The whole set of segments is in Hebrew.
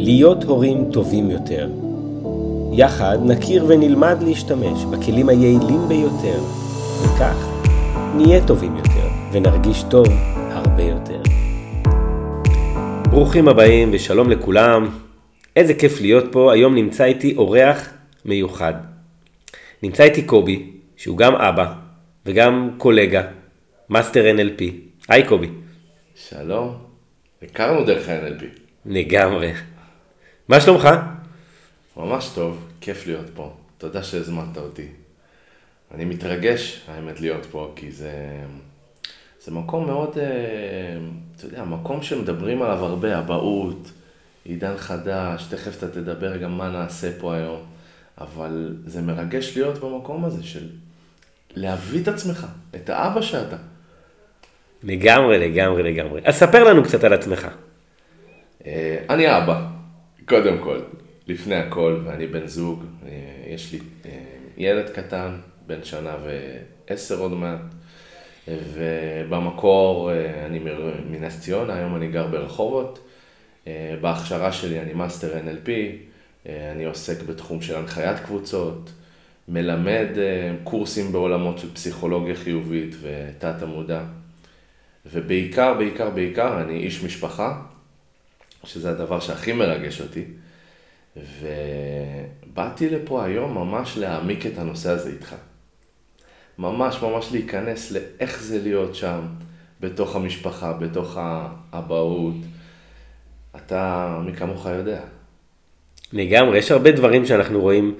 להיות הורים טובים יותר. יחד נכיר ונלמד להשתמש בכלים היעילים ביותר, וכך נהיה טובים יותר ונרגיש טוב הרבה יותר. ברוכים הבאים ושלום לכולם. איזה כיף להיות פה, היום נמצא איתי אורח מיוחד. נמצא איתי קובי, שהוא גם אבא וגם קולגה, מאסטר NLP. היי קובי. שלום, הכרנו דרך ה-NLP. לגמרי. מה שלומך? ממש טוב, כיף להיות פה. תודה שהזמנת אותי. אני מתרגש, האמת, להיות פה, כי זה, זה מקום מאוד, אה, אתה יודע, מקום שמדברים עליו הרבה, אבהות, עידן חדש, תכף אתה תדבר גם מה נעשה פה היום, אבל זה מרגש להיות במקום הזה של להביא את עצמך, את האבא שאתה. לגמרי, לגמרי, לגמרי. אז ספר לנו קצת על עצמך. אה, אני אבא, קודם כל, לפני הכל, ואני בן זוג, אה, יש לי אה, ילד קטן, בן שנה ועשר עוד מעט, ובמקור אני מנס ציונה, היום אני גר ברחובות. בהכשרה שלי אני מאסטר NLP, אני עוסק בתחום של הנחיית קבוצות, מלמד קורסים בעולמות של פסיכולוגיה חיובית ותת עמודה. ובעיקר, בעיקר, בעיקר, אני איש משפחה, שזה הדבר שהכי מרגש אותי. ובאתי לפה היום ממש להעמיק את הנושא הזה איתך. ממש ממש להיכנס לאיך זה להיות שם, בתוך המשפחה, בתוך האבהות. אתה, מי כמוך יודע. לגמרי, יש הרבה דברים שאנחנו רואים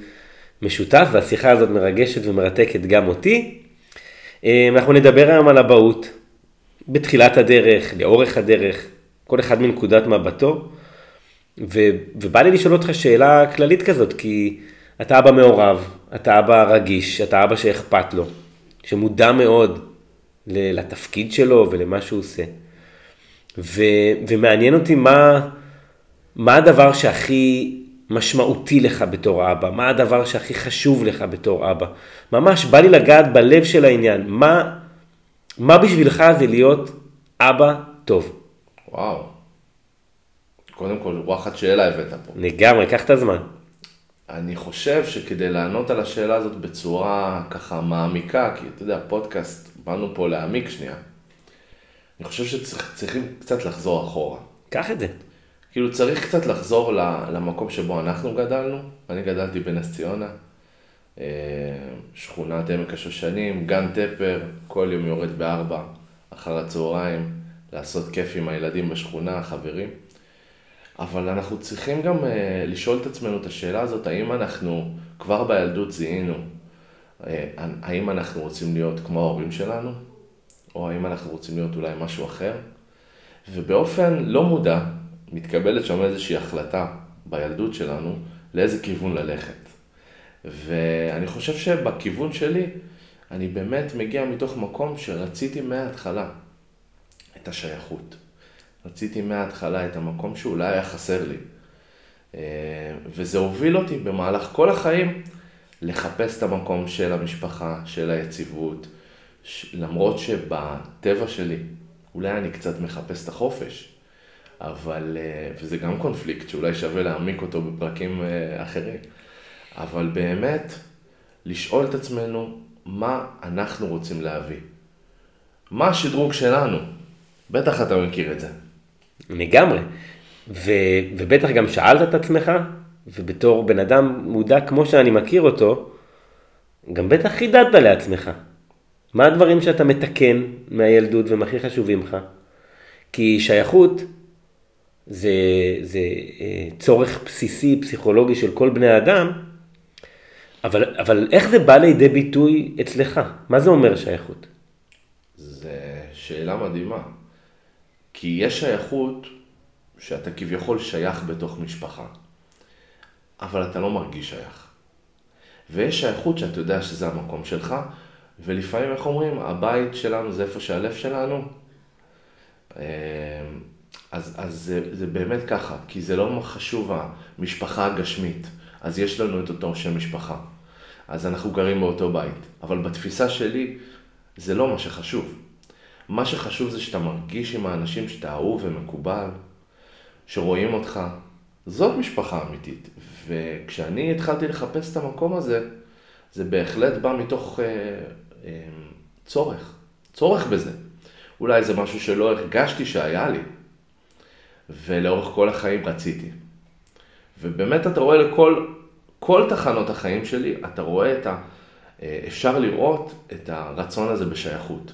משותף, והשיחה הזאת מרגשת ומרתקת גם אותי. אה, אנחנו נדבר היום על אבהות, בתחילת הדרך, לאורך הדרך, כל אחד מנקודת מבטו. ו, ובא לי לשאול אותך שאלה כללית כזאת, כי אתה אבא מעורב, אתה אבא רגיש, אתה אבא שאכפת לו, שמודע מאוד לתפקיד שלו ולמה שהוא עושה. ו, ומעניין אותי מה, מה הדבר שהכי משמעותי לך בתור אבא, מה הדבר שהכי חשוב לך בתור אבא. ממש בא לי לגעת בלב של העניין, מה, מה בשבילך זה להיות אבא טוב? וואו. קודם כל, וואחד שאלה הבאת פה. לגמרי, קח את הזמן. אני חושב שכדי לענות על השאלה הזאת בצורה ככה מעמיקה, כי אתה יודע, פודקאסט, באנו פה להעמיק שנייה, אני חושב שצריכים קצת לחזור אחורה. קח את זה. כאילו צריך קצת לחזור למקום שבו אנחנו גדלנו. אני גדלתי בנס ציונה, אה, שכונת עמק השושנים, גן תפר, כל יום יורד בארבע אחר הצהריים, לעשות כיף עם הילדים בשכונה, חברים. אבל אנחנו צריכים גם uh, לשאול את עצמנו את השאלה הזאת, האם אנחנו כבר בילדות זיהינו, uh, האם אנחנו רוצים להיות כמו ההורים שלנו, או האם אנחנו רוצים להיות אולי משהו אחר, ובאופן לא מודע מתקבלת שם איזושהי החלטה בילדות שלנו לאיזה כיוון ללכת. ואני חושב שבכיוון שלי, אני באמת מגיע מתוך מקום שרציתי מההתחלה השייכות. רציתי מההתחלה את המקום שאולי היה חסר לי. אה, וזה הוביל אותי במהלך כל החיים לחפש את המקום של המשפחה, של היציבות, למרות שבטבע שלי אולי אני קצת מחפש את החופש, אבל, אה, וזה גם קונפליקט שאולי שווה להעמיק אותו בפרקים אה, אחרים, אבל באמת לשאול את עצמנו מה אנחנו רוצים להביא. מה השדרוג שלנו? בטח אתה מכיר את זה. לגמרי. ו, ובטח גם שאלת את עצמך, ובתור בן אדם מודע כמו שאני מכיר אותו, גם בטח חידדת לעצמך. מה הדברים שאתה מתקן מהילדות והם הכי חשובים לך? כי שייכות זה, זה אה, צורך בסיסי, פסיכולוגי של כל בני האדם, אבל, אבל איך זה בא לידי ביטוי אצלך? מה זה אומר שייכות? זו שאלה מדהימה. כי יש שייכות שאתה כביכול שייך בתוך משפחה, אבל אתה לא מרגיש שייך. ויש שייכות שאתה יודע שזה המקום שלך, ולפעמים, איך אומרים, הבית שלנו זה איפה שהלב שלנו. אמ, אז, אז זה, זה באמת ככה, כי זה לא חשוב המשפחה הגשמית. אז יש לנו את אותו שם משפחה. אז אנחנו גרים באותו בית. אבל בתפיסה שלי, זה לא מה שחשוב. מה שחשוב זה שאתה מרגיש עם האנשים שאתה אהוב ומקובל, שרואים אותך. זאת משפחה אמיתית. וכשאני התחלתי לחפש את המקום הזה, זה בהחלט בא מתוך אה, אה, צורך, צורך בזה. אולי זה משהו שלא הרגשתי שהיה לי, ולאורך כל החיים רציתי. ובאמת אתה רואה לכל כל תחנות החיים שלי, אתה רואה את ה... אה, אפשר לראות את הרצון הזה בשייכות.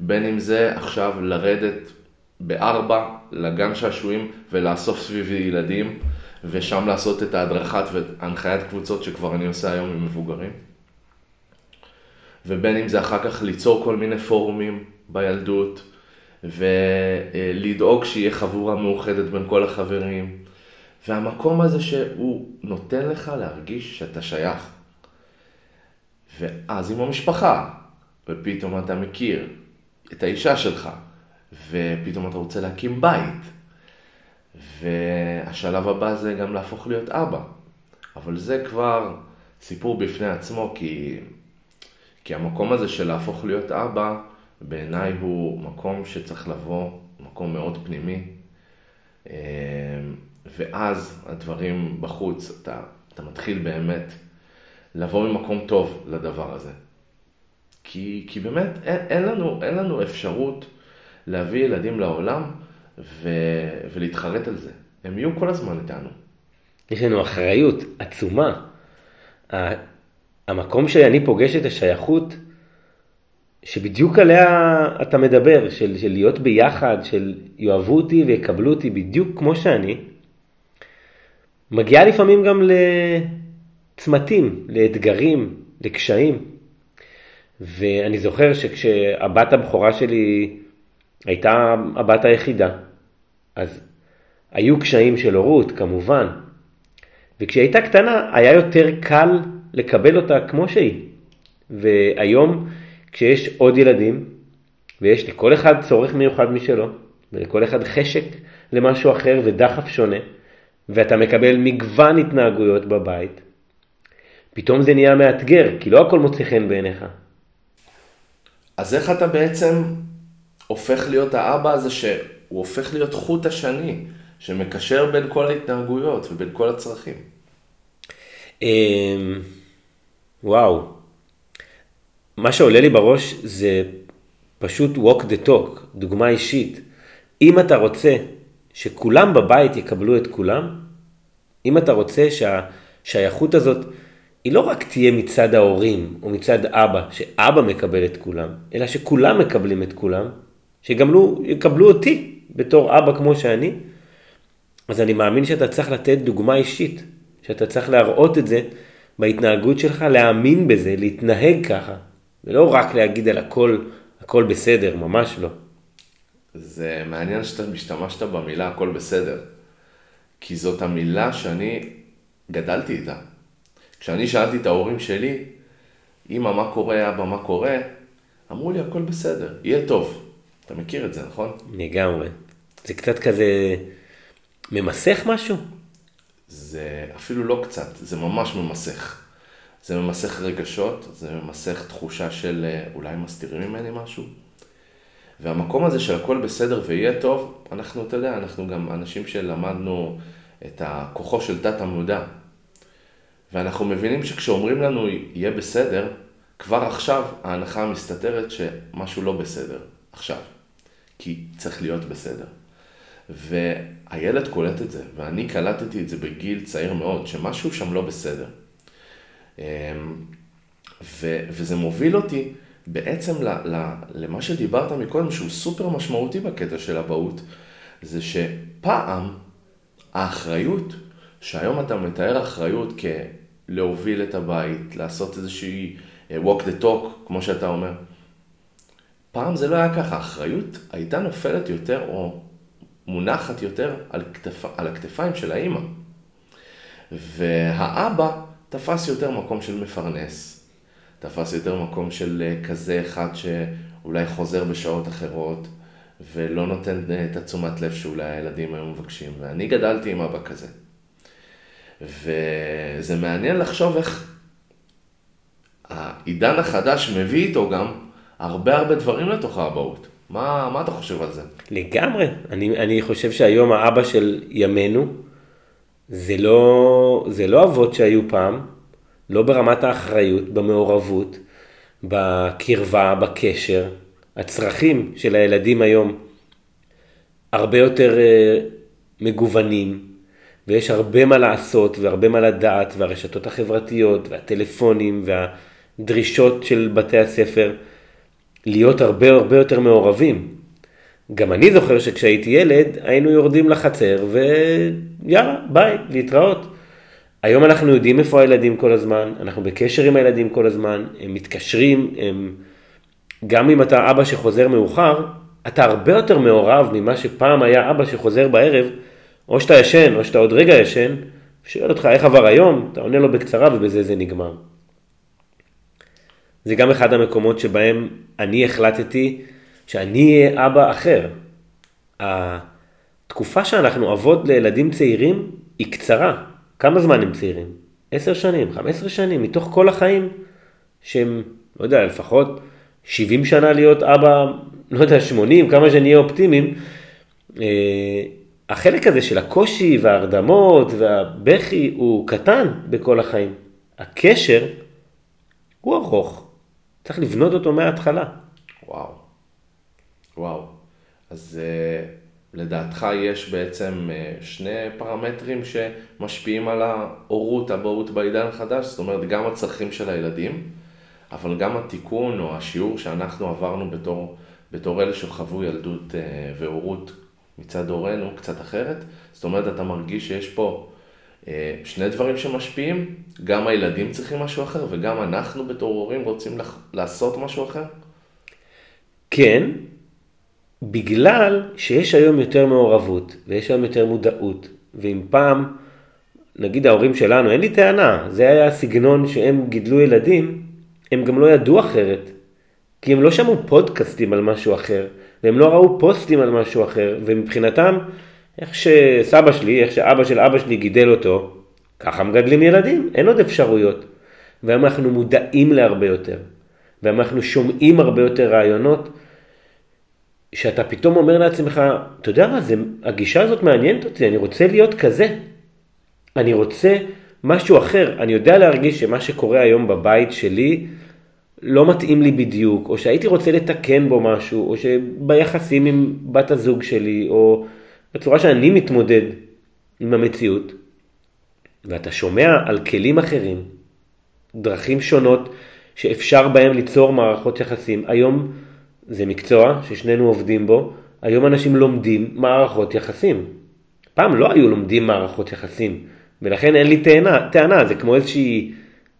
בין אם זה עכשיו לרדת בארבע לגן שעשועים ולאסוף סביבי ילדים, ושם לעשות את ההדרכת והנחיית קבוצות שכבר אני עושה היום עם מבוגרים. ובין אם זה אחר כך ליצור כל מיני פורומים בילדות, ולדאוג שיהיה חבורה מאוחדת בין כל החברים. והמקום הזה שהוא נותן לך להרגיש שאתה שייך. ואז עם המשפחה, ופתאום אתה מכיר את האישה שלך, ופתאום אתה רוצה להקים בית. והשלב הבא זה גם להפוך להיות אבא. אבל זה כבר סיפור בפני עצמו, כי, כי המקום הזה של להפוך להיות אבא, בעיניי הוא מקום שצריך לבוא, מקום מאוד פנימי. אמ, ואז הדברים בחוץ, אתה, אתה מתחיל באמת לבוא ממקום טוב לדבר הזה. כי, כי באמת אין, אין, לנו, אין לנו אפשרות להביא ילדים לעולם ו, ולהתחרט על זה. הם יהיו כל הזמן איתנו. יש לנו אחריות עצומה. המקום שאני פוגש את השייכות, שבדיוק עליה אתה מדבר, של, של להיות ביחד, של יאהבו אותי ויקבלו אותי בדיוק כמו שאני, מגיעה לפעמים גם לצמתים, לאתגרים, לקשיים. ואני זוכר שכשהבת הבכורה שלי הייתה הבת היחידה, אז היו קשיים של הורות, כמובן. וכשהיא הייתה קטנה, היה יותר קל לקבל אותה כמו שהיא. והיום, כשיש עוד ילדים, ויש לכל אחד צורך מיוחד משלו, ולכל אחד חשק למשהו אחר ודחף שונה, ואתה מקבל מגוון התנהגויות בבית, פתאום זה נהיה מאתגר, כי לא הכל מוצא חן בעיניך. אז איך אתה בעצם הופך להיות האבא הזה שהוא הופך להיות חוט השני, שמקשר בין כל ההתנהגויות ובין כל הצרכים? אמ, וואו. מה שעולה לי בראש זה פשוט walk the talk, דוגמה אישית. אם אתה רוצה שכולם בבית יקבלו את כולם, אם אתה רוצה שהשייכות הזאת היא לא רק תהיה מצד ההורים או מצד אבא, שאבא מקבל את כולם, אלא שכולם מקבלים את כולם, שגם לא יקבלו אותי בתור אבא כמו שאני, אז אני מאמין שאתה צריך לתת דוגמה אישית, שאתה צריך להראות את זה בהתנהגות שלך, להאמין בזה, להתנהג ככה, ולא רק להגיד על הכל, הכל בסדר, ממש לא. זה מעניין שאתה משתמשת במילה הכל בסדר, כי זאת המילה שאני גדלתי איתה. כשאני שאלתי את ההורים שלי, אמא, מה קורה, אבא, מה קורה? אמרו לי, הכל בסדר, יהיה טוב. אתה מכיר את זה, נכון? לגמרי. זה קצת כזה ממסך משהו? זה אפילו לא קצת, זה ממש ממסך. זה ממסך רגשות, זה ממסך תחושה של אה, אולי מסתירים ממני משהו. והמקום הזה של הכל בסדר ויהיה טוב, אנחנו, אתה יודע, אנחנו גם אנשים שלמדנו את הכוחו של תת המודע. ואנחנו מבינים שכשאומרים לנו יהיה בסדר, כבר עכשיו ההנחה המסתתרת שמשהו לא בסדר, עכשיו. כי צריך להיות בסדר. והילד קולט את זה, ואני קלטתי את זה בגיל צעיר מאוד, שמשהו שם לא בסדר. אמ, ו, וזה מוביל אותי בעצם ל, ל, למה שדיברת מקודם, שהוא סופר משמעותי בקטע של אבהות, זה שפעם האחריות, שהיום אתה מתאר אחריות כלהוביל את הבית, לעשות איזושהי אה, walk the talk, כמו שאתה אומר, פעם זה לא היה ככה, האחריות הייתה נופלת יותר או מונחת יותר על, כתפ... על הכתפיים של האימא. והאבא תפס יותר מקום של מפרנס, תפס יותר מקום של אה, כזה אחד שאולי חוזר בשעות אחרות ולא נותן אה, את התשומת לב שאולי הילדים היו מבקשים. ואני גדלתי עם אבא כזה. וזה מעניין לחשוב איך העידן החדש מביא איתו גם הרבה הרבה דברים לתוך האבהות. מה, מה אתה חושב על זה? לגמרי. אני, אני חושב שהיום האבא של ימינו זה לא, זה לא אבות שהיו פעם, לא ברמת האחריות, במעורבות, בקרבה, בקשר. הצרכים של הילדים היום הרבה יותר אה, מגוונים, ויש הרבה מה לעשות והרבה מה לדעת, והרשתות החברתיות והטלפונים והדרישות של בתי הספר להיות הרבה הרבה יותר מעורבים. גם אני זוכר שכשהייתי ילד היינו יורדים לחצר ויאללה, ביי, להתראות. היום אנחנו יודעים איפה הילדים כל הזמן, אנחנו בקשר עם הילדים כל הזמן, הם מתקשרים, הם... גם אם אתה אבא שחוזר מאוחר, אתה הרבה יותר מעורב ממה שפעם היה אבא שחוזר בערב, או שאתה ישן או שאתה עוד רגע ישן, שואל אותך איך עבר היום, אתה עונה לו בקצרה ובזה זה נגמר. זה גם אחד המקומות שבהם אני החלטתי שאני אהיה אבא אחר. התקופה שאנחנו אבות לילדים צעירים היא קצרה. כמה זמן הם צעירים? עשר שנים, חמש עשרה שנים, מתוך כל החיים שהם, לא יודע, לפחות 70 שנה להיות אבא, לא יודע, 80, כמה שנהיה אופטימיים. החלק הזה של הקושי וההרדמות והבכי הוא קטן בכל החיים. הקשר הוא ארוך, צריך לבנות אותו מההתחלה. וואו. וואו. אז uh, לדעתך יש בעצם uh, שני פרמטרים שמשפיעים על ההורות, הבאות בעידן החדש, זאת אומרת גם הצרכים של הילדים, אבל גם התיקון או השיעור שאנחנו עברנו בתור, בתור אלה שחוו ילדות uh, והורות מצד הורינו קצת אחרת. זאת אומרת, אתה מרגיש שיש פה אה, שני דברים שמשפיעים, גם הילדים צריכים משהו אחר וגם אנחנו בתור הורים רוצים לח... לעשות משהו אחר? כן, בגלל שיש היום יותר מעורבות ויש היום יותר מודעות, ואם פעם, נגיד ההורים שלנו, אין לי טענה, זה היה הסגנון שהם גידלו ילדים, הם גם לא ידעו אחרת, כי הם לא שמעו פודקאסטים על משהו אחר, והם לא ראו פוסטים על משהו אחר, ומבחינתם, איך שסבא שלי, איך שאבא של אבא שלי גידל אותו, ככה מגדלים ילדים, אין עוד אפשרויות. והיום אנחנו מודעים להרבה יותר, והיום אנחנו שומעים הרבה יותר רעיונות, שאתה פתאום אומר לעצמך, אתה יודע מה, זה, הגישה הזאת מעניינת אותי, אני רוצה להיות כזה. אני רוצה משהו אחר. אני יודע להרגיש שמה שקורה היום בבית שלי, לא מתאים לי בדיוק, או שהייתי רוצה לתקן בו משהו, או שביחסים עם בת הזוג שלי, או בצורה שאני מתמודד עם המציאות, ואתה שומע על כלים אחרים, דרכים שונות שאפשר בהם ליצור מערכות יחסים. היום זה מקצוע ששנינו עובדים בו, היום אנשים לומדים מערכות יחסים. פעם לא היו לומדים מערכות יחסים, ולכן אין לי טענה, טענה, זה כמו איזושהי,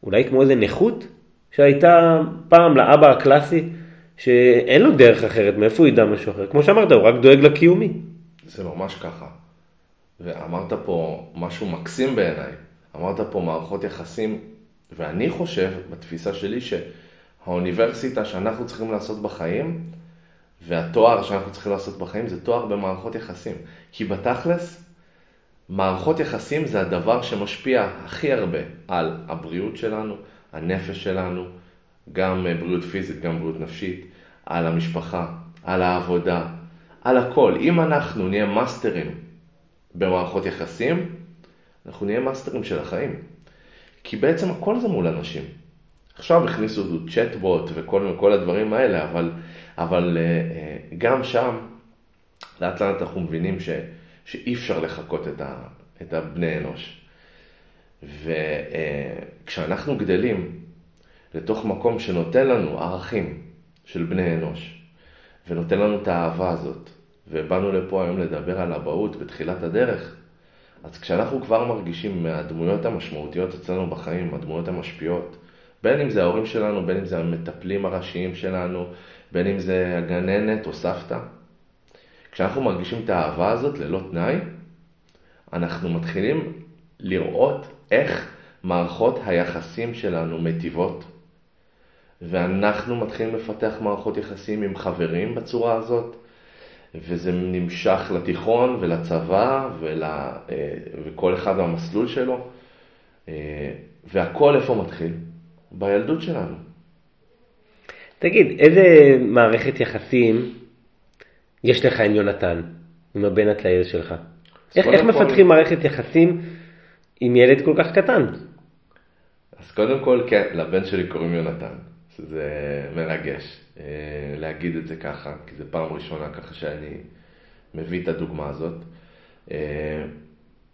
אולי כמו איזה נכות שהייתה פעם לאבא הקלאסי, שאין לו דרך אחרת, מאיפה הוא ידע משהו אחר? כמו שאמרת, הוא רק דואג לקיומי. זה ממש ככה. ואמרת פה משהו מקסים בעיניי. אמרת פה מערכות יחסים, ואני חושב, בתפיסה שלי, שהאוניברסיטה שאנחנו צריכים לעשות בחיים, והתואר שאנחנו צריכים לעשות בחיים, זה תואר במערכות יחסים. כי בתכלס, מערכות יחסים זה הדבר שמשפיע הכי הרבה על הבריאות שלנו, הנפש שלנו, גם אה, בריאות פיזית, גם בריאות נפשית, על המשפחה, על העבודה, על הכל. אם אנחנו נהיה מאסטרים במערכות יחסים, אנחנו נהיה מאסטרים של החיים. כי בעצם הכל זה מול אנשים. עכשיו הכניסו צ'טבוט וכל הדברים האלה, אבל, אבל אה, אה, גם שם, לאט לאט אנחנו מבינים ש, שאי אפשר לחקות את, ה, את הבני אנוש. וכשאנחנו גדלים לתוך מקום שנותן לנו ערכים של בני אנוש, ונותן לנו את האהבה הזאת, ובאנו לפה היום לדבר על אבהות בתחילת הדרך, אז כשאנחנו כבר מרגישים מהדמויות המשמעותיות אצלנו בחיים, הדמויות המשפיעות, בין אם זה ההורים שלנו, בין אם זה המטפלים הראשיים שלנו, בין אם זה הגננת או סבתא, כשאנחנו מרגישים את האהבה הזאת ללא תנאי, אנחנו מתחילים לראות איך מערכות היחסים שלנו מטיבות, ואנחנו מתחילים לפתח מערכות יחסים עם חברים בצורה הזאת, וזה נמשך לתיכון ולצבא ול... אה, וכל אחד במסלול שלו, אה, והכל איפה מתחיל? בילדות שלנו. תגיד, איזה מערכת יחסים יש לך עם יונתן, עם הבן הצעיר שלך? איך, איך מפתחים מערכת יחסים עם ילד כל כך קטן. אז קודם כל, כן, לבן שלי קוראים יונתן, שזה מרגש אה, להגיד את זה ככה, כי זו פעם ראשונה ככה שאני מביא את הדוגמה הזאת. אה,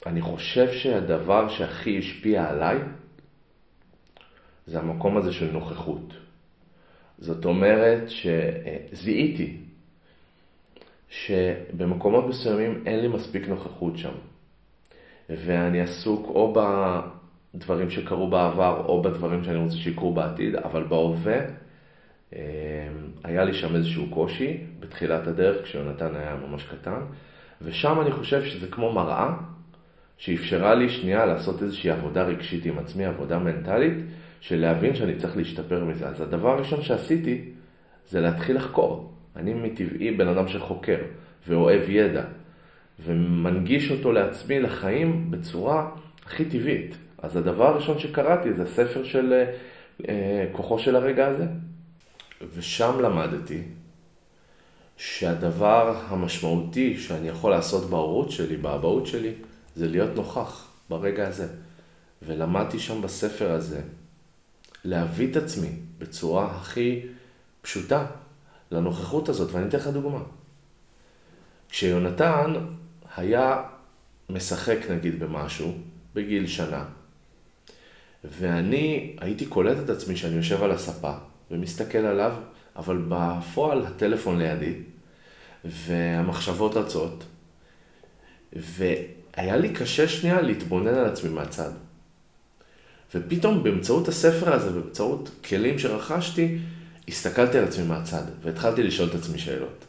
אני חושב שהדבר שהכי השפיע עליי זה המקום הזה של נוכחות. זאת אומרת שזיהיתי שבמקומות מסוימים אין לי מספיק נוכחות שם. ואני עסוק או בדברים שקרו בעבר או בדברים שאני רוצה שיקרו בעתיד, אבל בהווה אה, היה לי שם איזשהו קושי בתחילת הדרך כשיונתן היה ממש קטן, ושם אני חושב שזה כמו מראה שאפשרה לי שנייה לעשות איזושהי עבודה רגשית עם עצמי, עבודה מנטלית, של להבין שאני צריך להשתפר מזה. אז הדבר הראשון שעשיתי זה להתחיל לחקור. אני מטבעי בן אדם שחוקר ואוהב ידע, ומנגיש אותו לעצמי לחיים בצורה הכי טבעית. אז הדבר הראשון שקראתי זה ספר של אה כוחו של הרגע הזה. ושם למדתי שהדבר המשמעותי שאני יכול לעשות בהורות שלי, באבהות שלי, זה להיות נוכח ברגע הזה. ולמדתי שם בספר הזה להביא את עצמי בצורה הכי פשוטה לנוכחות הזאת, ואני אתן לך דוגמה. כשיונתן היה משחק נגיד במשהו, בגיל שנה, ואני הייתי קולט את עצמי שאני יושב על הספה ומסתכל עליו, אבל בפועל הטלפון לידי, והמחשבות רצות, והיה לי קשה שנייה להתבונן על עצמי מהצד. ופתאום באמצעות הספר הזה, באמצעות כלים שרכשתי, הסתכלתי על עצמי מהצד, והתחלתי לשאול את עצמי שאלות.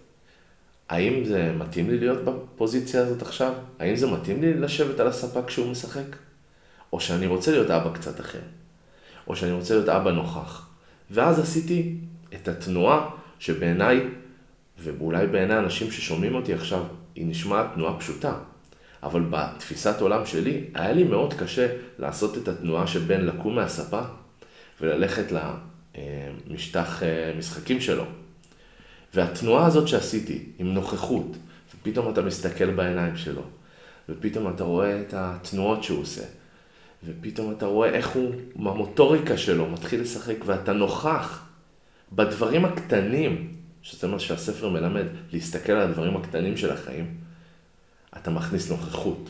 האם זה מתאים לי להיות בפוזיציה הזאת עכשיו? האם זה מתאים לי לשבת על הספה כשהוא משחק? או שאני רוצה להיות אבא קצת אחר? או שאני רוצה להיות אבא נוכח? ואז עשיתי את התנועה שבעיניי, ואולי בעיני אנשים ששומעים אותי עכשיו, היא נשמעת תנועה פשוטה. אבל בתפיסת עולם שלי, היה לי מאוד קשה לעשות את התנועה שבין לקום מהספה וללכת למשטח אה, משחקים שלו. והתנועה הזאת שעשיתי, עם נוכחות, ופתאום אתה מסתכל בעיניים שלו, ופתאום אתה רואה את התנועות שהוא עושה, ופתאום אתה רואה איך הוא, במוטוריקה שלו, מתחיל לשחק, ואתה נוכח בדברים הקטנים, שזה מה שהספר מלמד, להסתכל על הדברים הקטנים של החיים, אתה מכניס נוכחות.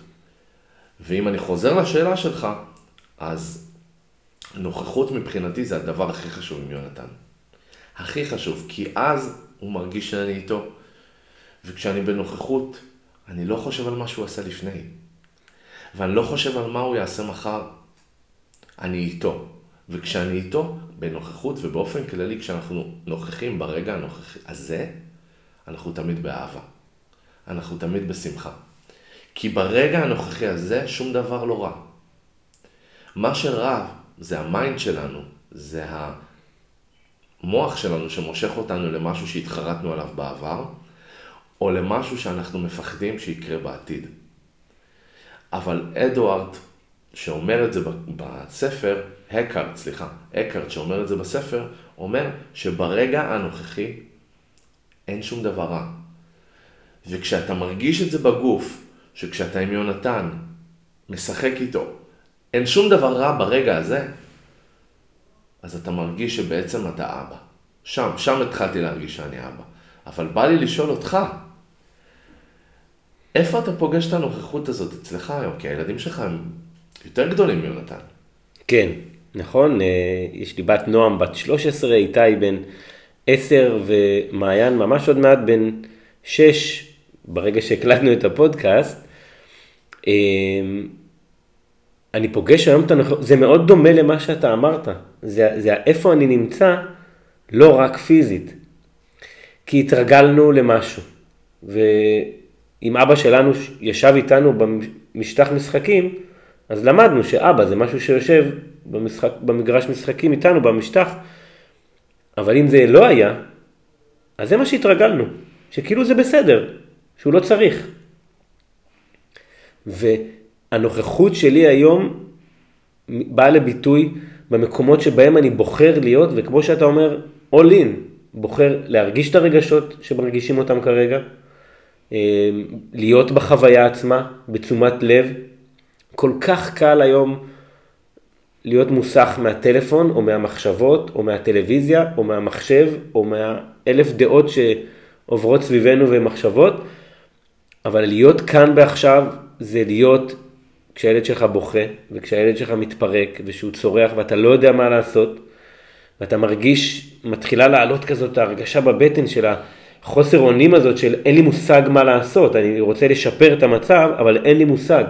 ואם אני חוזר לשאלה שלך, אז נוכחות מבחינתי זה הדבר הכי חשוב עם יונתן. הכי חשוב, כי אז הוא מרגיש שאני איתו. וכשאני בנוכחות, אני לא חושב על מה שהוא עשה לפני. ואני לא חושב על מה הוא יעשה מחר. אני איתו. וכשאני איתו, בנוכחות ובאופן כללי, כשאנחנו נוכחים ברגע הנוכחי הזה, אנחנו תמיד באהבה. אנחנו תמיד בשמחה. כי ברגע הנוכחי הזה שום דבר לא רע. מה שרע זה ה mind שלנו, זה המוח שלנו שמושך אותנו למשהו שהתחרטנו עליו בעבר, או למשהו שאנחנו מפחדים שיקרה בעתיד. אבל אדוארד, שאומר את זה בספר, אקהרט, סליחה, אקהרט שאומר את זה בספר, אומר שברגע הנוכחי אין שום דבר רע. וכשאתה מרגיש את זה בגוף, שכשאתה עם יונתן, משחק איתו, אין שום דבר רע ברגע הזה, אז אתה מרגיש שבעצם אתה אבא. שם, שם התחלתי להרגיש שאני אבא. אבל בא לי לשאול אותך, איפה אתה פוגש את הנוכחות הזאת אצלך היום? כי הילדים שלך הם יותר גדולים מיונתן. כן, נכון. אה, יש לי בת נועם בת 13, איתי בן 10 ומעיין ממש עוד מעט בן 6 ברגע שהקלטנו את הפודקאסט, אמ, אני פוגש היום את הנכונות, זה מאוד דומה למה שאתה אמרת, זה, זה איפה אני נמצא, לא רק פיזית, כי התרגלנו למשהו, ואם אבא שלנו ישב איתנו במשטח משחקים, אז למדנו שאבא זה משהו שיושב במשחק, במגרש משחקים איתנו במשטח, אבל אם זה לא היה, אז זה מה שהתרגלנו, שכאילו זה בסדר, שהוא לא צריך. והנוכחות שלי היום באה לביטוי במקומות שבהם אני בוחר להיות, וכמו שאתה אומר, all in, בוחר להרגיש את הרגשות שמרגישים אותם כרגע, אה, להיות בחוויה עצמה, בתשומת לב, כל כך קל היום להיות מוסך מהטלפון, או מהמחשבות, או מהטלוויזיה, או מהמחשב, או מהאלף דעות שעוברות סביבנו ומחשבות, אבל להיות כאן ועכשיו זה להיות כשהילד שלך בוכה, וכשהילד שלך מתפרק, ושהוא צורח ואתה לא יודע מה לעשות, ואתה מרגיש, מתחילה לעלות כזאת ההרגשה בבטן של החוסר אונים הזאת של אין לי מושג מה לעשות, אני רוצה לשפר את המצב, אבל אין לי מושג.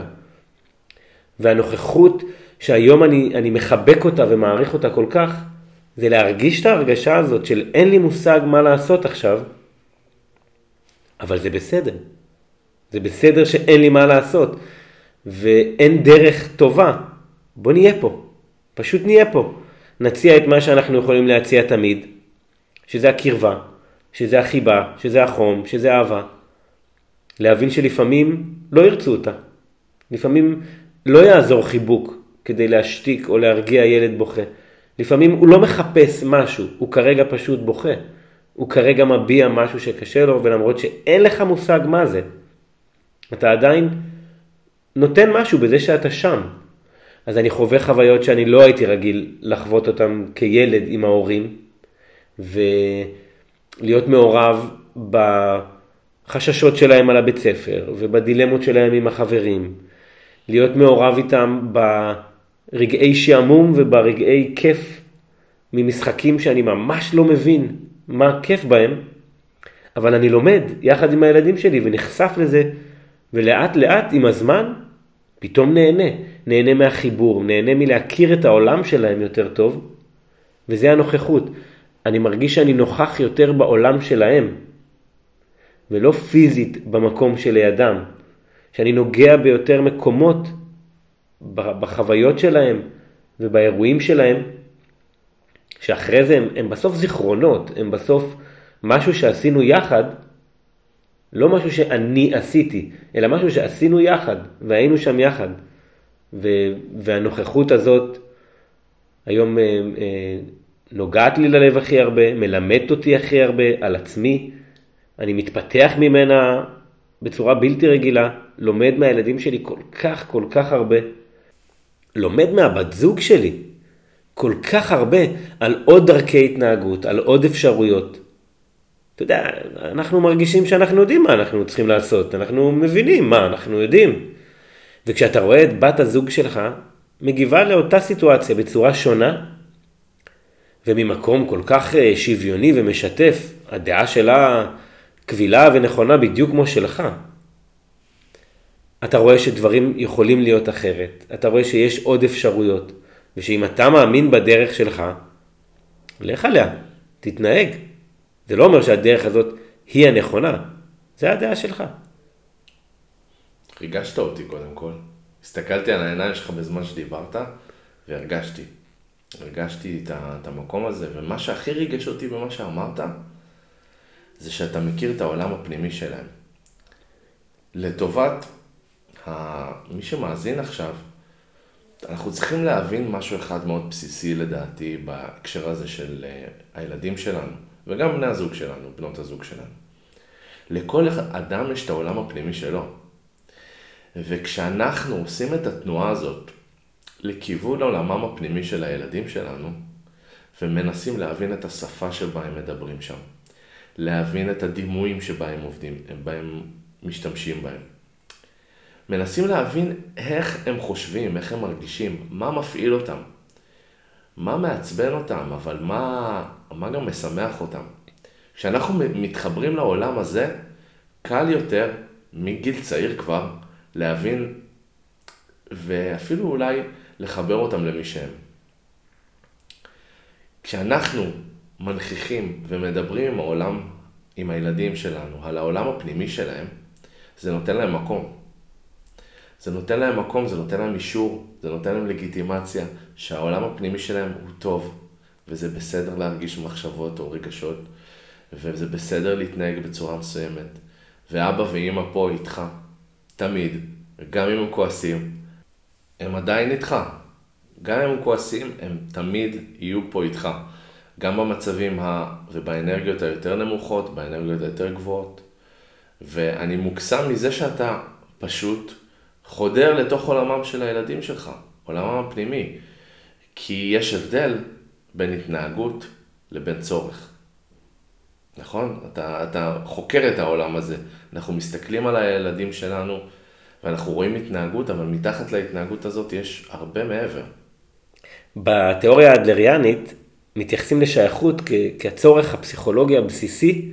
והנוכחות שהיום אני, אני מחבק אותה ומעריך אותה כל כך, זה להרגיש את ההרגשה הזאת של אין לי מושג מה לעשות עכשיו, אבל זה בסדר. זה בסדר שאין לי מה לעשות, ואין דרך טובה. בוא נהיה פה, פשוט נהיה פה. נציע את מה שאנחנו יכולים להציע תמיד, שזה הקרבה, שזה החיבה, שזה החום, שזה אהבה. להבין שלפעמים לא ירצו אותה. לפעמים לא יעזור חיבוק כדי להשתיק או להרגיע ילד בוכה. לפעמים הוא לא מחפש משהו, הוא כרגע פשוט בוכה. הוא כרגע מביע משהו שקשה לו, ולמרות שאין לך מושג מה זה, אתה עדיין נותן משהו בזה שאתה שם. אז אני חווה חוויות שאני לא הייתי רגיל לחוות אותן כילד עם ההורים, ולהיות מעורב בחששות שלהם על הבית ספר, ובדילמות שלהם עם החברים, להיות מעורב איתם ברגעי שעמום וברגעי כיף ממשחקים שאני ממש לא מבין מה כיף בהם, אבל אני לומד יחד עם הילדים שלי ונחשף לזה, ולאט לאט עם הזמן פתאום נהנה. נהנה מהחיבור, נהנה מלהכיר את העולם שלהם יותר טוב, וזה הנוכחות. אני מרגיש שאני נוכח יותר בעולם שלהם, ולא פיזית במקום שלידם. שאני נוגע ביותר מקומות בחוויות שלהם ובאירועים שלהם, שאחרי זה הם, הם בסוף זיכרונות, הם בסוף משהו שעשינו יחד, לא משהו שאני עשיתי, אלא משהו שעשינו יחד, והיינו שם יחד. ו, והנוכחות הזאת היום אה, אה, נוגעת לי ללב הכי הרבה, מלמדת אותי הכי הרבה על עצמי, אני מתפתח ממנה בצורה בלתי רגילה, לומד מהילדים שלי כל כך כל כך הרבה, לומד מהבת זוג שלי כל כך הרבה על עוד דרכי התנהגות, על עוד אפשרויות. אתה יודע, אנחנו מרגישים שאנחנו יודעים מה אנחנו צריכים לעשות, אנחנו מבינים מה אנחנו יודעים. וכשאתה רואה את בת הזוג שלך מגיבה לאותה סיטואציה בצורה שונה, וממקום כל כך אה, שוויוני ומשתף, הדעה שלה קבילה ונכונה בדיוק כמו שלך. אתה רואה שדברים יכולים להיות אחרת, אתה רואה שיש עוד אפשרויות, ושאם אתה מאמין בדרך שלך, לך עליה, תתנהג. זה לא אומר שהדרך הזאת היא הנכונה, זה הדעה שלך. ריגשת אותי קודם כל. הסתכלתי על העיניים שלך בזמן שדיברת, והרגשתי. הרגשתי את המקום הזה, ומה שהכי ריגש אותי במה שאמרת, זה שאתה מכיר את העולם הפנימי שלהם. לטובת. מי שמאזין עכשיו, אנחנו צריכים להבין משהו אחד מאוד בסיסי לדעתי בהקשר הזה של אה, הילדים שלנו, וגם בני הזוג שלנו, בנות הזוג שלנו. לכל אדם יש את העולם הפנימי שלו. וכשאנחנו עושים את התנועה הזאת לכיוון עולמם הפנימי של הילדים שלנו, ומנסים להבין את השפה שבה הם מדברים שם, להבין את הדימויים שבה הם עובדים, בהם הם משתמשים בהם. מנסים להבין איך הם חושבים, איך הם מרגישים, מה מפעיל אותם, מה מעצבן אותם, אבל מה, מה גם משמח אותם. כשאנחנו מתחברים לעולם הזה, קל יותר, מגיל צעיר כבר, להבין ואפילו אולי לחבר אותם למי שהם. כשאנחנו מנכיחים ומדברים עם העולם, עם הילדים שלנו, על העולם הפנימי שלהם, זה נותן להם מקום. זה נותן להם מקום, זה נותן להם אישור, זה נותן להם לגיטימציה, שהעולם הפנימי שלהם הוא טוב, וזה בסדר להרגיש מחשבות או רגשות, וזה בסדר להתנהג בצורה מסוימת. ואבא ואימא פה איתך, תמיד, גם אם הם כועסים, הם עדיין איתך. גם אם הם כועסים, הם תמיד יהיו פה איתך. גם במצבים ה... ובאנרגיות היותר נמוכות, באנרגיות היותר גבוהות. ואני מוקסם מזה שאתה פשוט חודר לתוך עולמם של הילדים שלך, עולמם הפנימי. כי יש הבדל בין התנהגות לבין צורך. נכון? אתה, אתה חוקר את העולם הזה. אנחנו מסתכלים על הילדים שלנו ואנחנו רואים התנהגות, אבל מתחת להתנהגות הזאת יש הרבה מעבר. בתיאוריה האדלריאנית מתייחסים לשייכות כ- כצורך הפסיכולוגי הבסיסי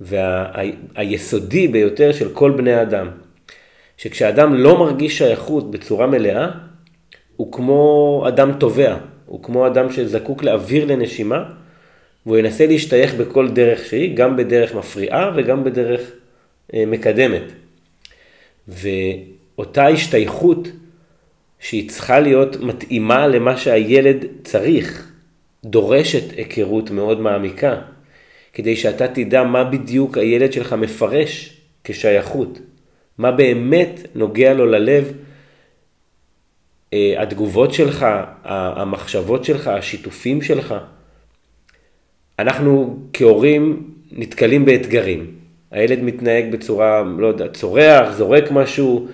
והיסודי וה- ביותר של כל בני האדם. שכשאדם לא מרגיש שייכות בצורה מלאה, הוא כמו אדם תובע, הוא כמו אדם שזקוק לאוויר לנשימה, והוא ינסה להשתייך בכל דרך שהיא, גם בדרך מפריעה וגם בדרך אה, מקדמת. ואותה השתייכות שהיא צריכה להיות מתאימה למה שהילד צריך, דורשת היכרות מאוד מעמיקה, כדי שאתה תדע מה בדיוק הילד שלך מפרש כשייכות, מה באמת נוגע לו ללב, התגובות שלך, המחשבות שלך, השיתופים שלך. אנחנו כהורים נתקלים באתגרים. הילד מתנהג בצורה, לא יודע, צורח, זורק משהו,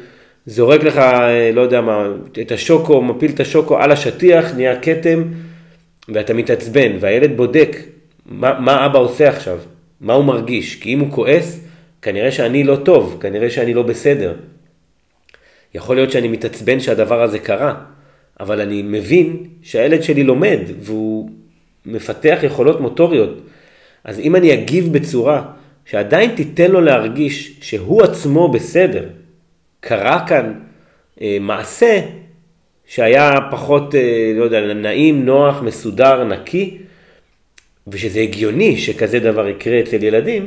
זורק לך, אה, לא יודע מה, את השוקו, מפיל את השוקו על השטיח, נהיה כתם, ואתה מתעצבן, והילד בודק מה, מה אבא עושה עכשיו, מה הוא מרגיש, כי אם הוא כועס, כנראה שאני לא טוב, כנראה שאני לא בסדר. יכול להיות שאני מתעצבן שהדבר הזה קרה, אבל אני מבין שהילד שלי לומד והוא מפתח יכולות מוטוריות. אז אם אני אגיב בצורה שעדיין תיתן לו להרגיש שהוא עצמו בסדר, קרה כאן אה, מעשה שהיה פחות, אה, לא יודע, נעים, נוח, מסודר, נקי, ושזה הגיוני שכזה דבר יקרה אצל ילדים,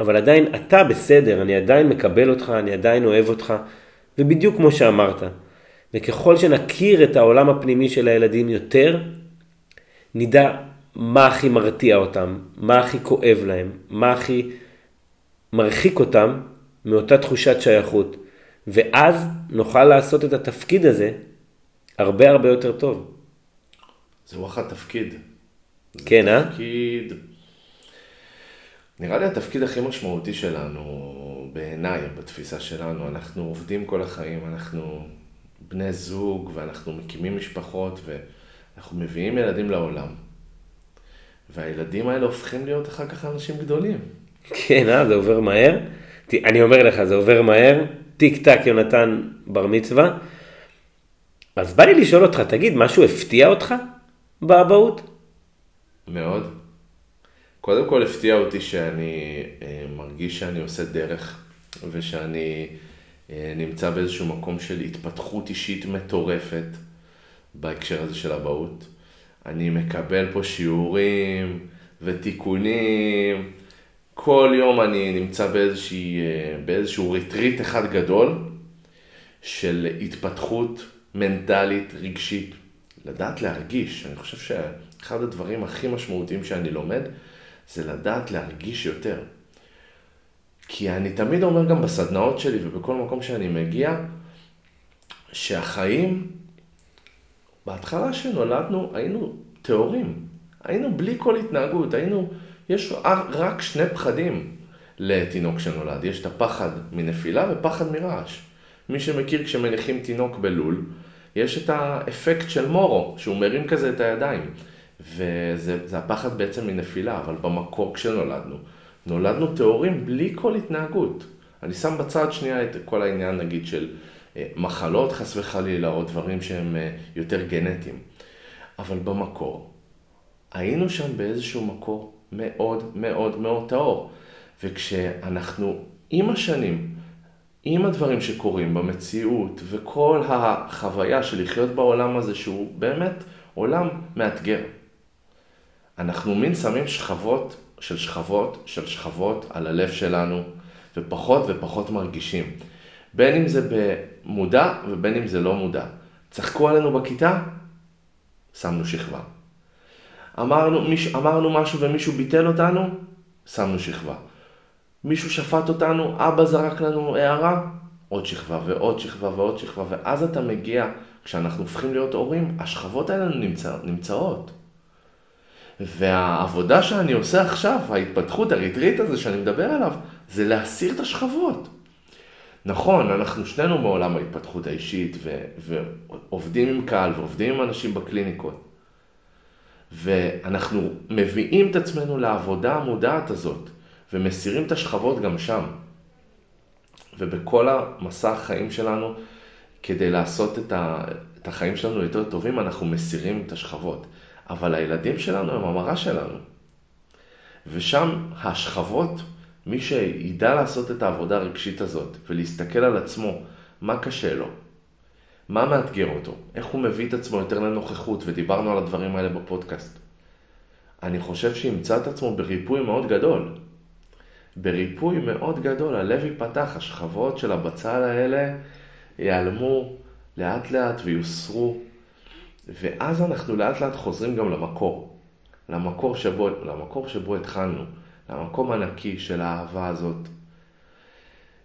אבל עדיין אתה בסדר, אני עדיין מקבל אותך, אני עדיין אוהב אותך, ובדיוק כמו שאמרת. וככל שנכיר את העולם הפנימי של הילדים יותר, נדע מה הכי מרתיע אותם, מה הכי כואב להם, מה הכי מרחיק אותם מאותה תחושת שייכות. ואז נוכל לעשות את התפקיד הזה הרבה הרבה יותר טוב. זה וואחד תפקיד. כן, אה? תפקיד... נראה לי התפקיד הכי משמעותי שלנו, בעיניי, בתפיסה שלנו, אנחנו עובדים כל החיים, אנחנו בני זוג, ואנחנו מקימים משפחות, ואנחנו מביאים ילדים לעולם. והילדים האלה הופכים להיות אחר כך אנשים גדולים. כן, אה, זה עובר מהר. אני אומר לך, זה עובר מהר. טיק טק יונתן בר מצווה. אז בא לי לשאול אותך, תגיד, משהו הפתיע אותך באבהות? מאוד. קודם כל הפתיע אותי שאני אה, מרגיש שאני עושה דרך, ושאני אה, נמצא באיזשהו מקום של התפתחות אישית מטורפת בהקשר הזה של אבהות. אני מקבל פה שיעורים ותיקונים. כל יום אני נמצא באיזושהי, אה, באיזשהו ריטריט אחד גדול של התפתחות מנטלית, רגשית. לדעת להרגיש. אני חושב שאחד הדברים הכי משמעותיים שאני לומד זה לדעת להרגיש יותר. כי אני תמיד אומר גם בסדנאות שלי ובכל מקום שאני מגיע, שהחיים, בהתחלה שנולדנו היינו טהורים. היינו בלי כל התנהגות, היינו, יש רק שני פחדים לתינוק שנולד. יש את הפחד מנפילה ופחד מרעש. מי שמכיר כשמניחים תינוק בלול, יש את האפקט של מורו, שהוא מרים כזה את הידיים. וזה הפחד בעצם מנפילה, אבל במקור כשנולדנו, נולדנו טהורים בלי כל התנהגות. אני שם בצד שנייה את כל העניין נגיד של אה, מחלות חס וחלילה, או דברים שהם אה, יותר גנטיים. אבל במקור, היינו שם באיזשהו מקור מאוד מאוד מאוד טהור. וכשאנחנו עם השנים, עם הדברים שקורים במציאות וכל החוויה של לחיות בעולם הזה שהוא באמת עולם מאתגר. אנחנו מין שמים שכבות של שכבות של שכבות על הלב שלנו ופחות ופחות מרגישים. בין אם זה במודע ובין אם זה לא מודע. צחקו עלינו בכיתה? שמנו שכבה. אמרנו, מיש, אמרנו משהו ומישהו ביטל אותנו? שמנו שכבה. מישהו שפט אותנו, אבא זרק לנו הערה? עוד שכבה ועוד שכבה ועוד שכבה, ואז אתה מגיע, כשאנחנו הופכים להיות הורים, השכבות האלה נמצא, נמצאות. והעבודה שאני עושה עכשיו, ההתפתחות, הריטריט הזה שאני מדבר עליו, זה להסיר את השכבות. נכון, אנחנו שנינו מעולם ההתפתחות האישית, ו- ועובדים עם קהל, ועובדים עם אנשים בקליניקות. ואנחנו מביאים את עצמנו לעבודה המודעת הזאת, ומסירים את השכבות גם שם. ובכל המסע החיים שלנו, כדי לעשות את, ה, את החיים שלנו יותר טובים, אנחנו מסירים את השכבות. אבל הילדים שלנו הם המראה שלנו. ושם השכבות, מי שידע לעשות את העבודה הרגשית הזאת ולהסתכל על עצמו, מה קשה לו, מה מאתגר אותו, איך הוא מביא את עצמו יותר לנוכחות, ודיברנו על הדברים האלה בפודקאסט. אני חושב שימצא את עצמו בריפוי מאוד גדול. בריפוי מאוד גדול, הלב ייפתח, השכבות של הבצל האלה ייעלמו לאט לאט ויוסרו, ואז אנחנו לאט לאט חוזרים גם למקור, למקור שבו, למקור שבו התחלנו, למקום הנקי של האהבה הזאת.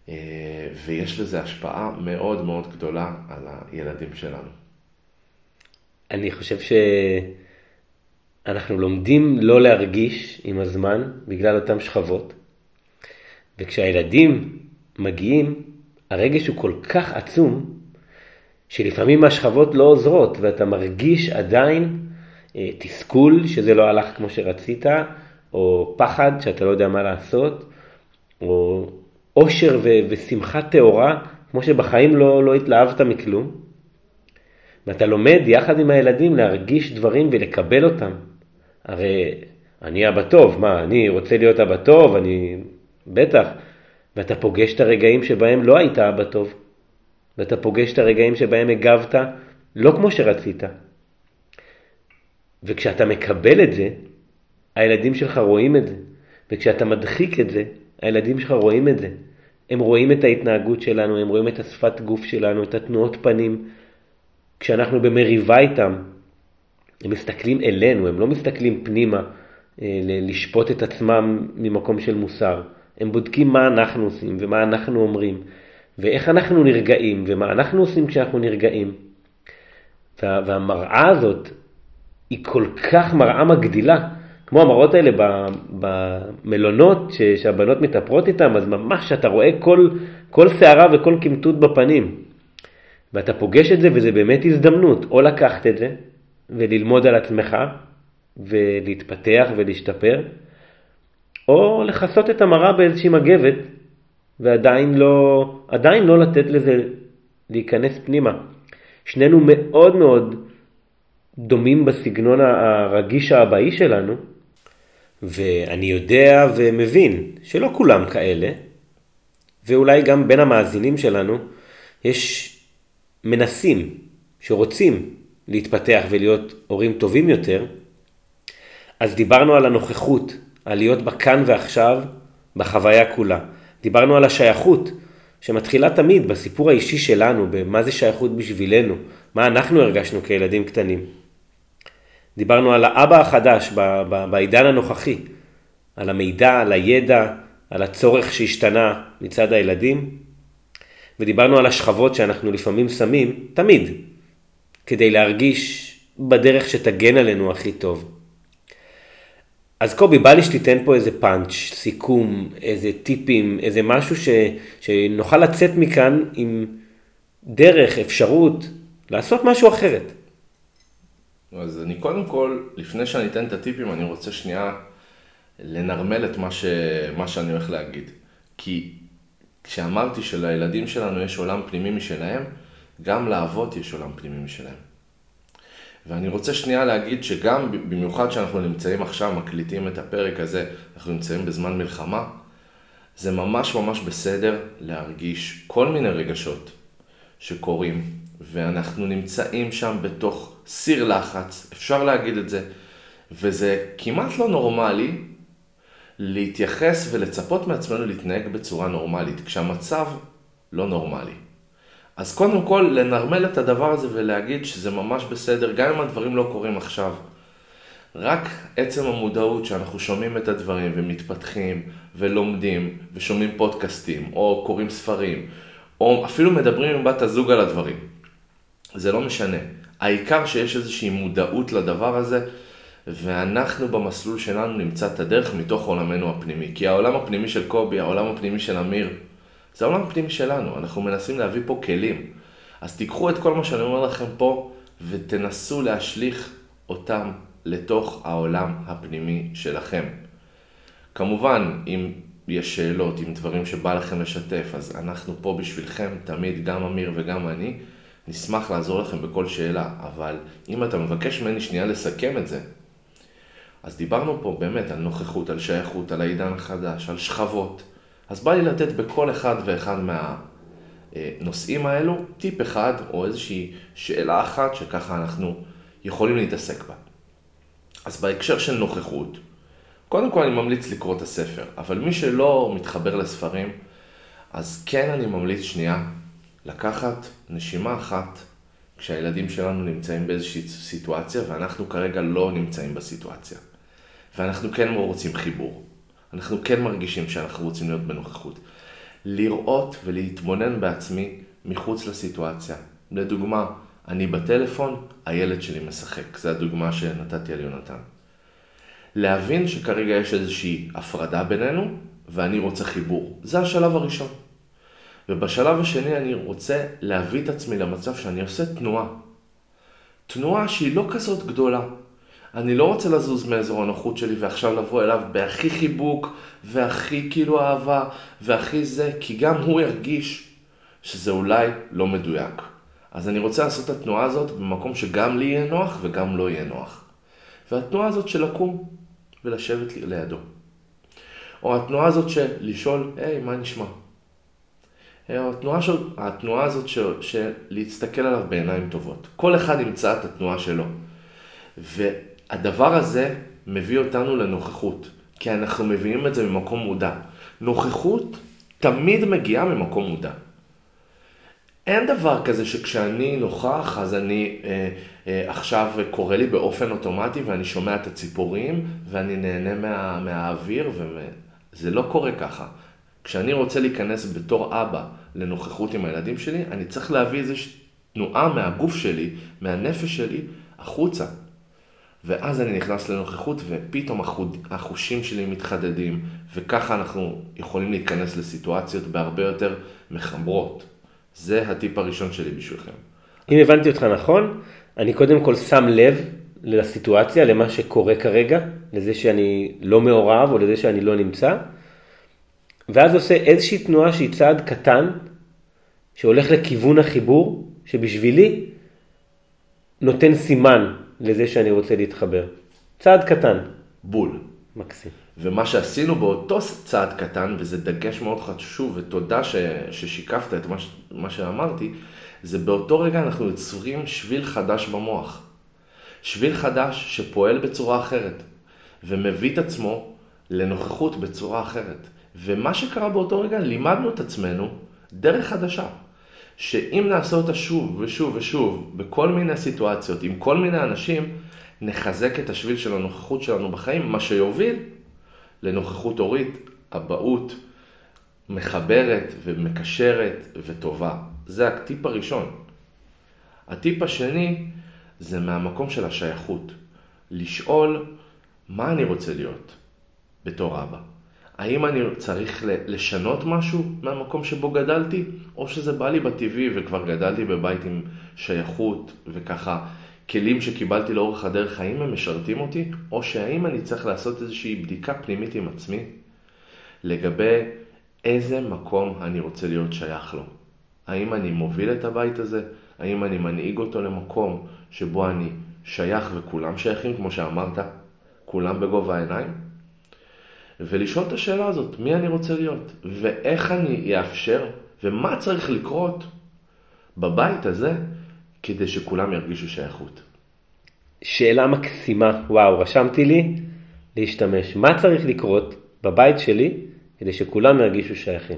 אה, ויש לזה השפעה מאוד מאוד גדולה על הילדים שלנו. אני חושב שאנחנו לומדים לא להרגיש עם הזמן בגלל אותן שכבות. וכשהילדים מגיעים, הרגש הוא כל כך עצום, שלפעמים השכבות לא עוזרות, ואתה מרגיש עדיין אה, תסכול שזה לא הלך כמו שרצית, או פחד שאתה לא יודע מה לעשות, או אושר ו- ושמחה טהורה, כמו שבחיים לא, לא התלהבת מכלום. ואתה לומד יחד עם הילדים להרגיש דברים ולקבל אותם. הרי אני אבא טוב, מה, אני רוצה להיות אבא טוב, אני בטח. ואתה פוגש את הרגעים שבהם לא היית אבא טוב. ואתה פוגש את הרגעים שבהם הגבת לא כמו שרצית. וכשאתה מקבל את זה, הילדים שלך רואים את זה. וכשאתה מדחיק את זה, הילדים שלך רואים את זה. הם רואים את ההתנהגות שלנו, הם רואים את השפת גוף שלנו, את התנועות פנים. כשאנחנו במריבה איתם, הם מסתכלים אלינו, הם לא מסתכלים פנימה אה, לשפוט את עצמם ממקום של מוסר. הם בודקים מה אנחנו עושים ומה אנחנו אומרים, ואיך אנחנו נרגעים, ומה אנחנו עושים כשאנחנו נרגעים. וה, והמראה הזאת היא כל כך מראה מגדילה, כמו המראות האלה במלונות ש, שהבנות מתאפרות איתם, אז ממש אתה רואה כל, כל שערה וכל קמטות בפנים. ואתה פוגש את זה וזה באמת הזדמנות, או לקחת את זה וללמוד על עצמך ולהתפתח ולהשתפר, או לכסות את המראה באיזושהי מגבת ועדיין לא, עדיין לא לתת לזה להיכנס פנימה. שנינו מאוד מאוד דומים בסגנון הרגיש האבאי שלנו, ואני יודע ומבין שלא כולם כאלה, ואולי גם בין המאזינים שלנו יש מנסים שרוצים להתפתח ולהיות הורים טובים יותר, אז דיברנו על הנוכחות על להיות בכאן ועכשיו, בחוויה כולה. דיברנו על השייכות, שמתחילה תמיד בסיפור האישי שלנו, במה זה שייכות בשבילנו, מה אנחנו הרגשנו כילדים קטנים. דיברנו על האבא החדש בעידן הנוכחי, על המידע, על הידע, על הצורך שהשתנה מצד הילדים, ודיברנו על השכבות שאנחנו לפעמים שמים, תמיד, כדי להרגיש בדרך שתגן עלינו הכי טוב. אז קובי, בא לי שתיתן פה איזה פאנץ', סיכום, איזה טיפים, איזה משהו ש, שנוכל לצאת מכאן עם דרך, אפשרות, לעשות משהו אחרת. אז אני קודם כל, לפני שאני אתן את הטיפים, אני רוצה שנייה לנרמל את מה, ש... מה שאני הולך להגיד. כי כשאמרתי שלילדים שלנו יש עולם פנימי משלהם, גם לאבות יש עולם פנימי משלהם. ואני רוצה שנייה להגיד שגם, במיוחד שאנחנו נמצאים עכשיו, מקליטים את הפרק הזה, אנחנו נמצאים בזמן מלחמה, זה ממש ממש בסדר להרגיש כל מיני רגשות שקורים, ואנחנו נמצאים שם בתוך סיר לחץ, אפשר להגיד את זה, וזה כמעט לא נורמלי להתייחס ולצפות מעצמנו להתנהג בצורה נורמלית, כשהמצב לא נורמלי. אז קודם כל, לנרמל את הדבר הזה ולהגיד שזה ממש בסדר, גם אם הדברים לא קורים עכשיו. רק עצם המודעות שאנחנו שומעים את הדברים ומתפתחים ולומדים ושומעים פודקאסטים או קוראים ספרים או אפילו מדברים עם בת הזוג על הדברים. זה לא משנה. העיקר שיש איזושהי מודעות לדבר הזה ואנחנו במסלול שלנו נמצא את הדרך מתוך עולמנו הפנימי. כי העולם הפנימי של קובי, העולם הפנימי של אמיר, זה העולם הפנימי שלנו, אנחנו מנסים להביא פה כלים. אז תיקחו את כל מה שאני אומר לכם פה ותנסו להשליך אותם לתוך העולם הפנימי שלכם. כמובן, אם יש שאלות, אם דברים שבא לכם לשתף, אז אנחנו פה בשבילכם, תמיד, גם אמיר וגם אני, נשמח לעזור לכם בכל שאלה, אבל אם אתה מבקש ממני שנייה לסכם את זה, אז דיברנו פה באמת על נוכחות, על שייכות, על העידן החדש, על שכבות. אז בא לי לתת בכל אחד ואחד מהנושאים האלו טיפ אחד או איזושהי שאלה אחת שככה אנחנו יכולים להתעסק בה. אז בהקשר של נוכחות, קודם כל אני ממליץ לקרוא את הספר, אבל מי שלא מתחבר לספרים, אז כן אני ממליץ שנייה לקחת נשימה אחת כשהילדים שלנו נמצאים באיזושהי סיטואציה ואנחנו כרגע לא נמצאים בסיטואציה. ואנחנו כן רוצים חיבור. אנחנו כן מרגישים שאנחנו רוצים להיות בנוכחות. לראות ולהתבונן בעצמי מחוץ לסיטואציה. לדוגמה, אני בטלפון, הילד שלי משחק. זו הדוגמה שנתתי על יונתן. להבין שכרגע יש איזושהי הפרדה בינינו, ואני רוצה חיבור. זה השלב הראשון. ובשלב השני אני רוצה להביא את עצמי למצב שאני עושה תנועה. תנועה שהיא לא כזאת גדולה. אני לא רוצה לזוז מאזור הנוחות שלי ועכשיו לבוא אליו בהכי חיבוק והכי כאילו אהבה והכי זה, כי גם הוא ירגיש שזה אולי לא מדויק. אז אני רוצה לעשות את התנועה הזאת במקום שגם לי יהיה נוח וגם לא יהיה נוח. והתנועה הזאת של לקום ולשבת לידו. או התנועה הזאת של לשאול, היי, מה נשמע? או התנועה, של, התנועה הזאת של, של להסתכל עליו בעיניים טובות. כל אחד ימצא את התנועה שלו. והדבר הזה מביא אותנו לנוכחות, כי אנחנו מביאים את זה ממקום מודע. נוכחות תמיד מגיעה ממקום מודע. אין דבר כזה שכשאני נוכח אז אני אה, אה, עכשיו קורא לי באופן אוטומטי ואני שומע את הציפורים ואני נהנה מה, מהאוויר וזה לא קורה ככה. כשאני רוצה להיכנס בתור אבא לנוכחות עם הילדים שלי, אני צריך להביא איזושהי תנועה מהגוף שלי, מהנפש שלי, החוצה. ואז אני נכנס לנוכחות ופתאום החושים שלי מתחדדים, וככה אנחנו יכולים להיכנס לסיטואציות בהרבה יותר מחברות. זה הטיפ הראשון שלי בשבילכם. אם הבנתי אותך נכון, אני קודם כל שם לב לסיטואציה, למה שקורה כרגע, לזה שאני לא מעורב או לזה שאני לא נמצא, ואז עושה איזושהי תנועה שהיא צעד קטן, שהולך לכיוון החיבור, שבשבילי נותן סימן לזה שאני רוצה להתחבר. צעד קטן. בול. מקסים. ומה שעשינו באותו צעד קטן, וזה דגש מאוד חשוב, ותודה ש, ששיקפת את מה, מה שאמרתי, זה באותו רגע אנחנו יוצרים שביל חדש במוח. שביל חדש שפועל בצורה אחרת, ומביא את עצמו לנוכחות בצורה אחרת. ומה שקרה באותו רגע, לימדנו את עצמנו דרך חדשה. שאם נעשה אותה שוב ושוב ושוב, בכל מיני סיטואציות, עם כל מיני אנשים, נחזק את השביל של הנוכחות שלנו בחיים, מה שיוביל לנוכחות הורית, אבהות, מחברת ומקשרת וטובה. זה הטיפ הראשון. הטיפ השני זה מהמקום של השייכות. לשאול מה אני רוצה להיות בתור אבא. האם אני צריך לשנות משהו מהמקום שבו גדלתי, או שזה בא לי בטבעי וכבר גדלתי בבית עם שייכות וככה כלים שקיבלתי לאורך הדרך, האם הם משרתים אותי, או שהאם אני צריך לעשות איזושהי בדיקה פנימית עם עצמי לגבי איזה מקום אני רוצה להיות שייך לו. האם אני מוביל את הבית הזה? האם אני מנהיג אותו למקום שבו אני שייך וכולם שייכים, כמו שאמרת, כולם בגובה העיניים? ולשאול את השאלה הזאת, מי אני רוצה להיות, ואיך אני אאפשר, ומה צריך לקרות בבית הזה כדי שכולם ירגישו שייכות. שאלה מקסימה, וואו, רשמתי לי להשתמש. מה צריך לקרות בבית שלי כדי שכולם ירגישו שייכים?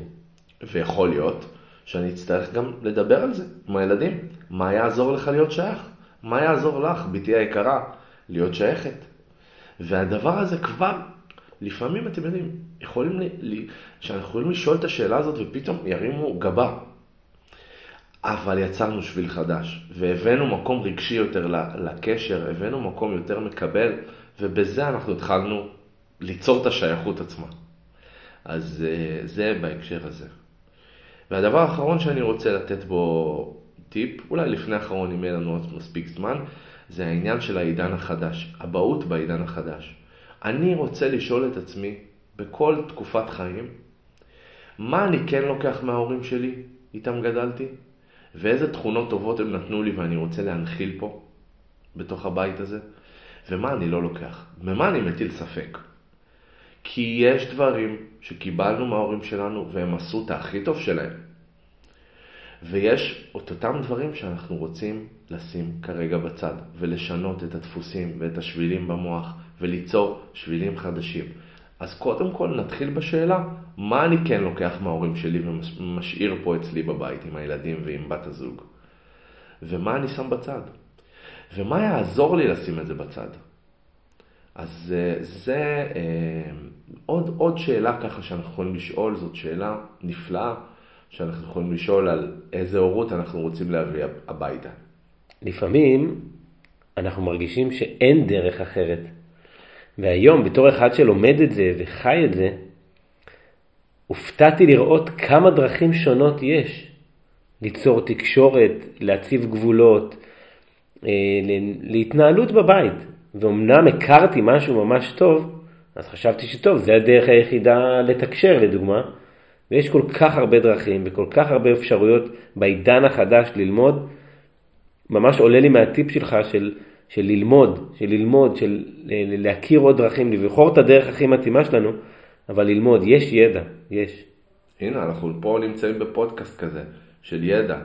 ויכול להיות שאני אצטרך גם לדבר על זה עם הילדים. מה יעזור לך להיות שייך? מה יעזור לך, בתי היקרה, להיות שייכת? והדבר הזה כבר, לפעמים אתם יודעים, יכולים, לי, שאנחנו יכולים לשאול את השאלה הזאת ופתאום ירימו גבה. אבל יצרנו שביל חדש, והבאנו מקום רגשי יותר לקשר, הבאנו מקום יותר מקבל, ובזה אנחנו התחלנו ליצור את השייכות עצמה. אז אה, זה בהקשר הזה. והדבר האחרון שאני רוצה לתת בו טיפ, אולי לפני האחרון אם יהיה לנו עוד מספיק זמן, זה העניין של העידן החדש, אבהות בעידן החדש. אני רוצה לשאול את עצמי בכל תקופת חיים, מה אני כן לוקח מההורים שלי, איתם גדלתי, ואיזה תכונות טובות הם נתנו לי ואני רוצה להנחיל פה, בתוך הבית הזה, ומה אני לא לוקח, במה אני מטיל ספק. כי יש דברים שקיבלנו מההורים שלנו והם עשו את הכי טוב שלהם. ויש את אותם דברים שאנחנו רוצים לשים כרגע בצד ולשנות את הדפוסים ואת השבילים במוח וליצור שבילים חדשים. אז קודם כל נתחיל בשאלה, מה אני כן לוקח מההורים שלי ומשאיר פה אצלי בבית עם הילדים ועם בת הזוג? ומה אני שם בצד? ומה יעזור לי לשים את זה בצד? אז אה, זה אה, עוד, עוד שאלה ככה שאנחנו יכולים לשאול, זאת שאלה נפלאה שאנחנו יכולים לשאול על איזה הורות אנחנו רוצים להביא הביתה. לפעמים אנחנו מרגישים שאין דרך אחרת. והיום, בתור אחד שלומד את זה וחי את זה, הופתעתי לראות כמה דרכים שונות יש. ליצור תקשורת, להציב גבולות, אה, להתנהלות בבית. ואומנם הכרתי משהו ממש טוב, אז חשבתי שטוב, זה הדרך היחידה לתקשר לדוגמה, ויש כל כך הרבה דרכים וכל כך הרבה אפשרויות בעידן החדש ללמוד. ממש עולה לי מהטיפ שלך של, של ללמוד, של ללמוד, של להכיר עוד דרכים, לבחור את הדרך הכי מתאימה שלנו, אבל ללמוד, יש ידע, יש. הנה, אנחנו פה נמצאים בפודקאסט כזה של ידע,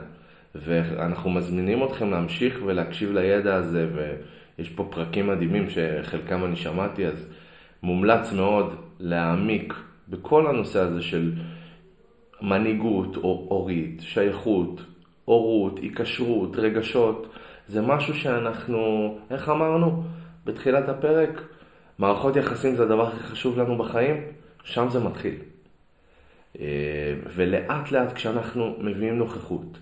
ואנחנו מזמינים אתכם להמשיך ולהקשיב לידע הזה, ויש פה פרקים מדהימים שחלקם אני שמעתי, אז מומלץ מאוד להעמיק בכל הנושא הזה של מנהיגות הורית, שייכות, הורות, היקשרות, רגשות, זה משהו שאנחנו, איך אמרנו בתחילת הפרק? מערכות יחסים זה הדבר הכי חשוב לנו בחיים, שם זה מתחיל. אה, ולאט לאט כשאנחנו מביאים נוכחות,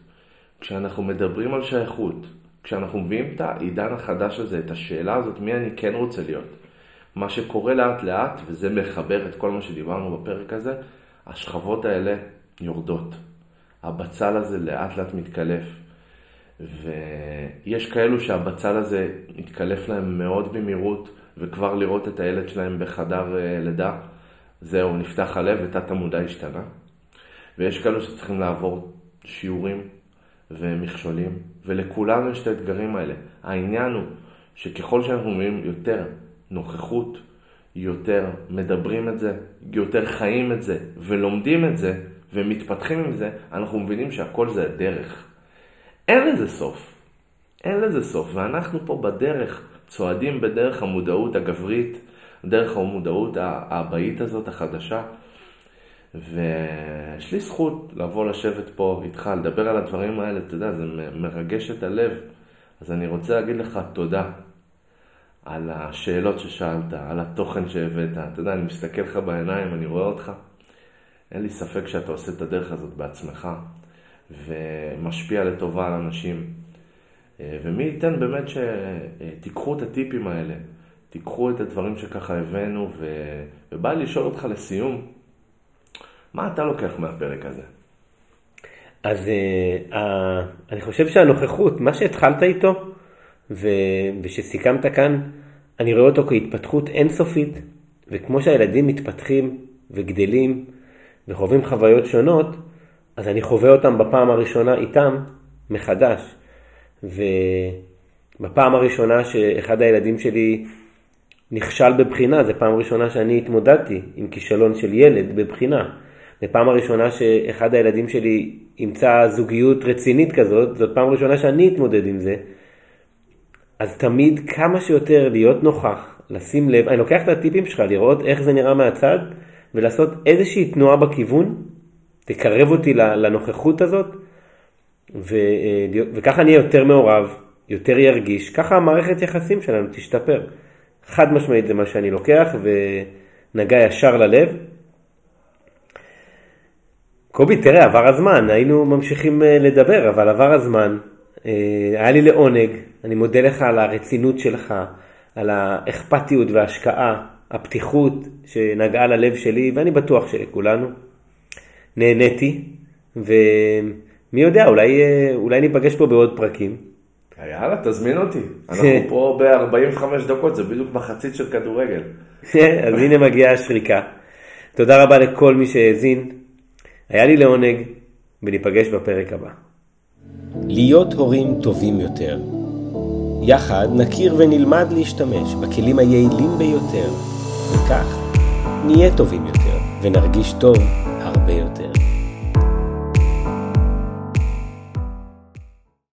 כשאנחנו מדברים על שייכות, כשאנחנו מביאים את העידן החדש הזה, את השאלה הזאת, מי אני כן רוצה להיות, מה שקורה לאט לאט, וזה מחבר את כל מה שדיברנו בפרק הזה, השכבות האלה יורדות. הבצל הזה לאט לאט מתקלף. ויש כאלו שהבצל הזה מתקלף להם מאוד במהירות, וכבר לראות את הילד שלהם בחדר אה, לידה, זהו, נפתח הלב ותת המודע השתנה. ויש כאלו שצריכים לעבור שיעורים ומכשולים, ולכולנו יש את האתגרים האלה. העניין הוא שככל שאנחנו מביאים יותר נוכחות, יותר מדברים את זה, יותר חיים את זה ולומדים את זה, ומתפתחים עם זה, אנחנו מבינים שהכל זה הדרך. אין לזה סוף. אין לזה סוף. ואנחנו פה בדרך, צועדים בדרך המודעות הגברית, דרך המודעות האבאית הזאת, החדשה. ויש לי זכות לבוא לשבת פה איתך, לדבר על הדברים האלה, אתה יודע, זה מרגש את הלב. אז אני רוצה להגיד לך תודה על השאלות ששאלת, על התוכן שהבאת. אתה יודע, אני מסתכל לך בעיניים, אני רואה אותך. אין לי ספק שאתה עושה את הדרך הזאת בעצמך, ומשפיע לטובה על אנשים. אה, ומי ייתן באמת שתיקחו את הטיפים האלה, תיקחו את הדברים שככה הבאנו, ו... ובא לי לשאול אותך לסיום, מה אתה לוקח מהפרק הזה? אז uh, uh, אני חושב שהנוכחות, מה שהתחלת איתו, ו... ושסיכמת כאן, אני רואה אותו כהתפתחות אינסופית, וכמו שהילדים מתפתחים וגדלים, וחווים חוויות שונות, אז אני חווה אותם בפעם הראשונה איתם מחדש. ובפעם הראשונה שאחד הילדים שלי נכשל בבחינה, זו פעם ראשונה שאני התמודדתי עם כישלון של ילד בבחינה. זו פעם הראשונה שאחד הילדים שלי ימצא זוגיות רצינית כזאת, זאת פעם ראשונה שאני אתמודד עם זה. אז תמיד כמה שיותר להיות נוכח, לשים לב, אני לוקח את הטיפים שלך, לראות איך זה נראה מהצד, ולעשות איזושהי תנועה בכיוון, תקרב אותי לנוכחות הזאת, ו, אה, וככה אני אהיה יותר מעורב, יותר ירגיש, ככה המערכת יחסים שלנו תשתפר. חד משמעית זה מה שאני לוקח ונגע ישר ללב. קובי, תראה, עבר הזמן, היינו ממשיכים אה, לדבר, אבל עבר הזמן. אה, היה לי לעונג, אני מודה לך על הרצינות שלך, על האכפתיות וההשקעה. הפתיחות שנגעה ללב שלי, ואני בטוח שלכולנו. נהניתי, ומי יודע, אולי, אה, אולי ניפגש פה בעוד פרקים. יאללה, תזמין אותי. אנחנו פה ב-45 דקות, זה בדיוק מחצית של כדורגל. אז הנה מגיעה השריקה. תודה רבה לכל מי שהאזין. היה לי לעונג, וניפגש בפרק הבא. להיות הורים טובים יותר. יחד נכיר ונלמד להשתמש בכלים היעילים ביותר, וכך נהיה טובים יותר ונרגיש טוב הרבה יותר.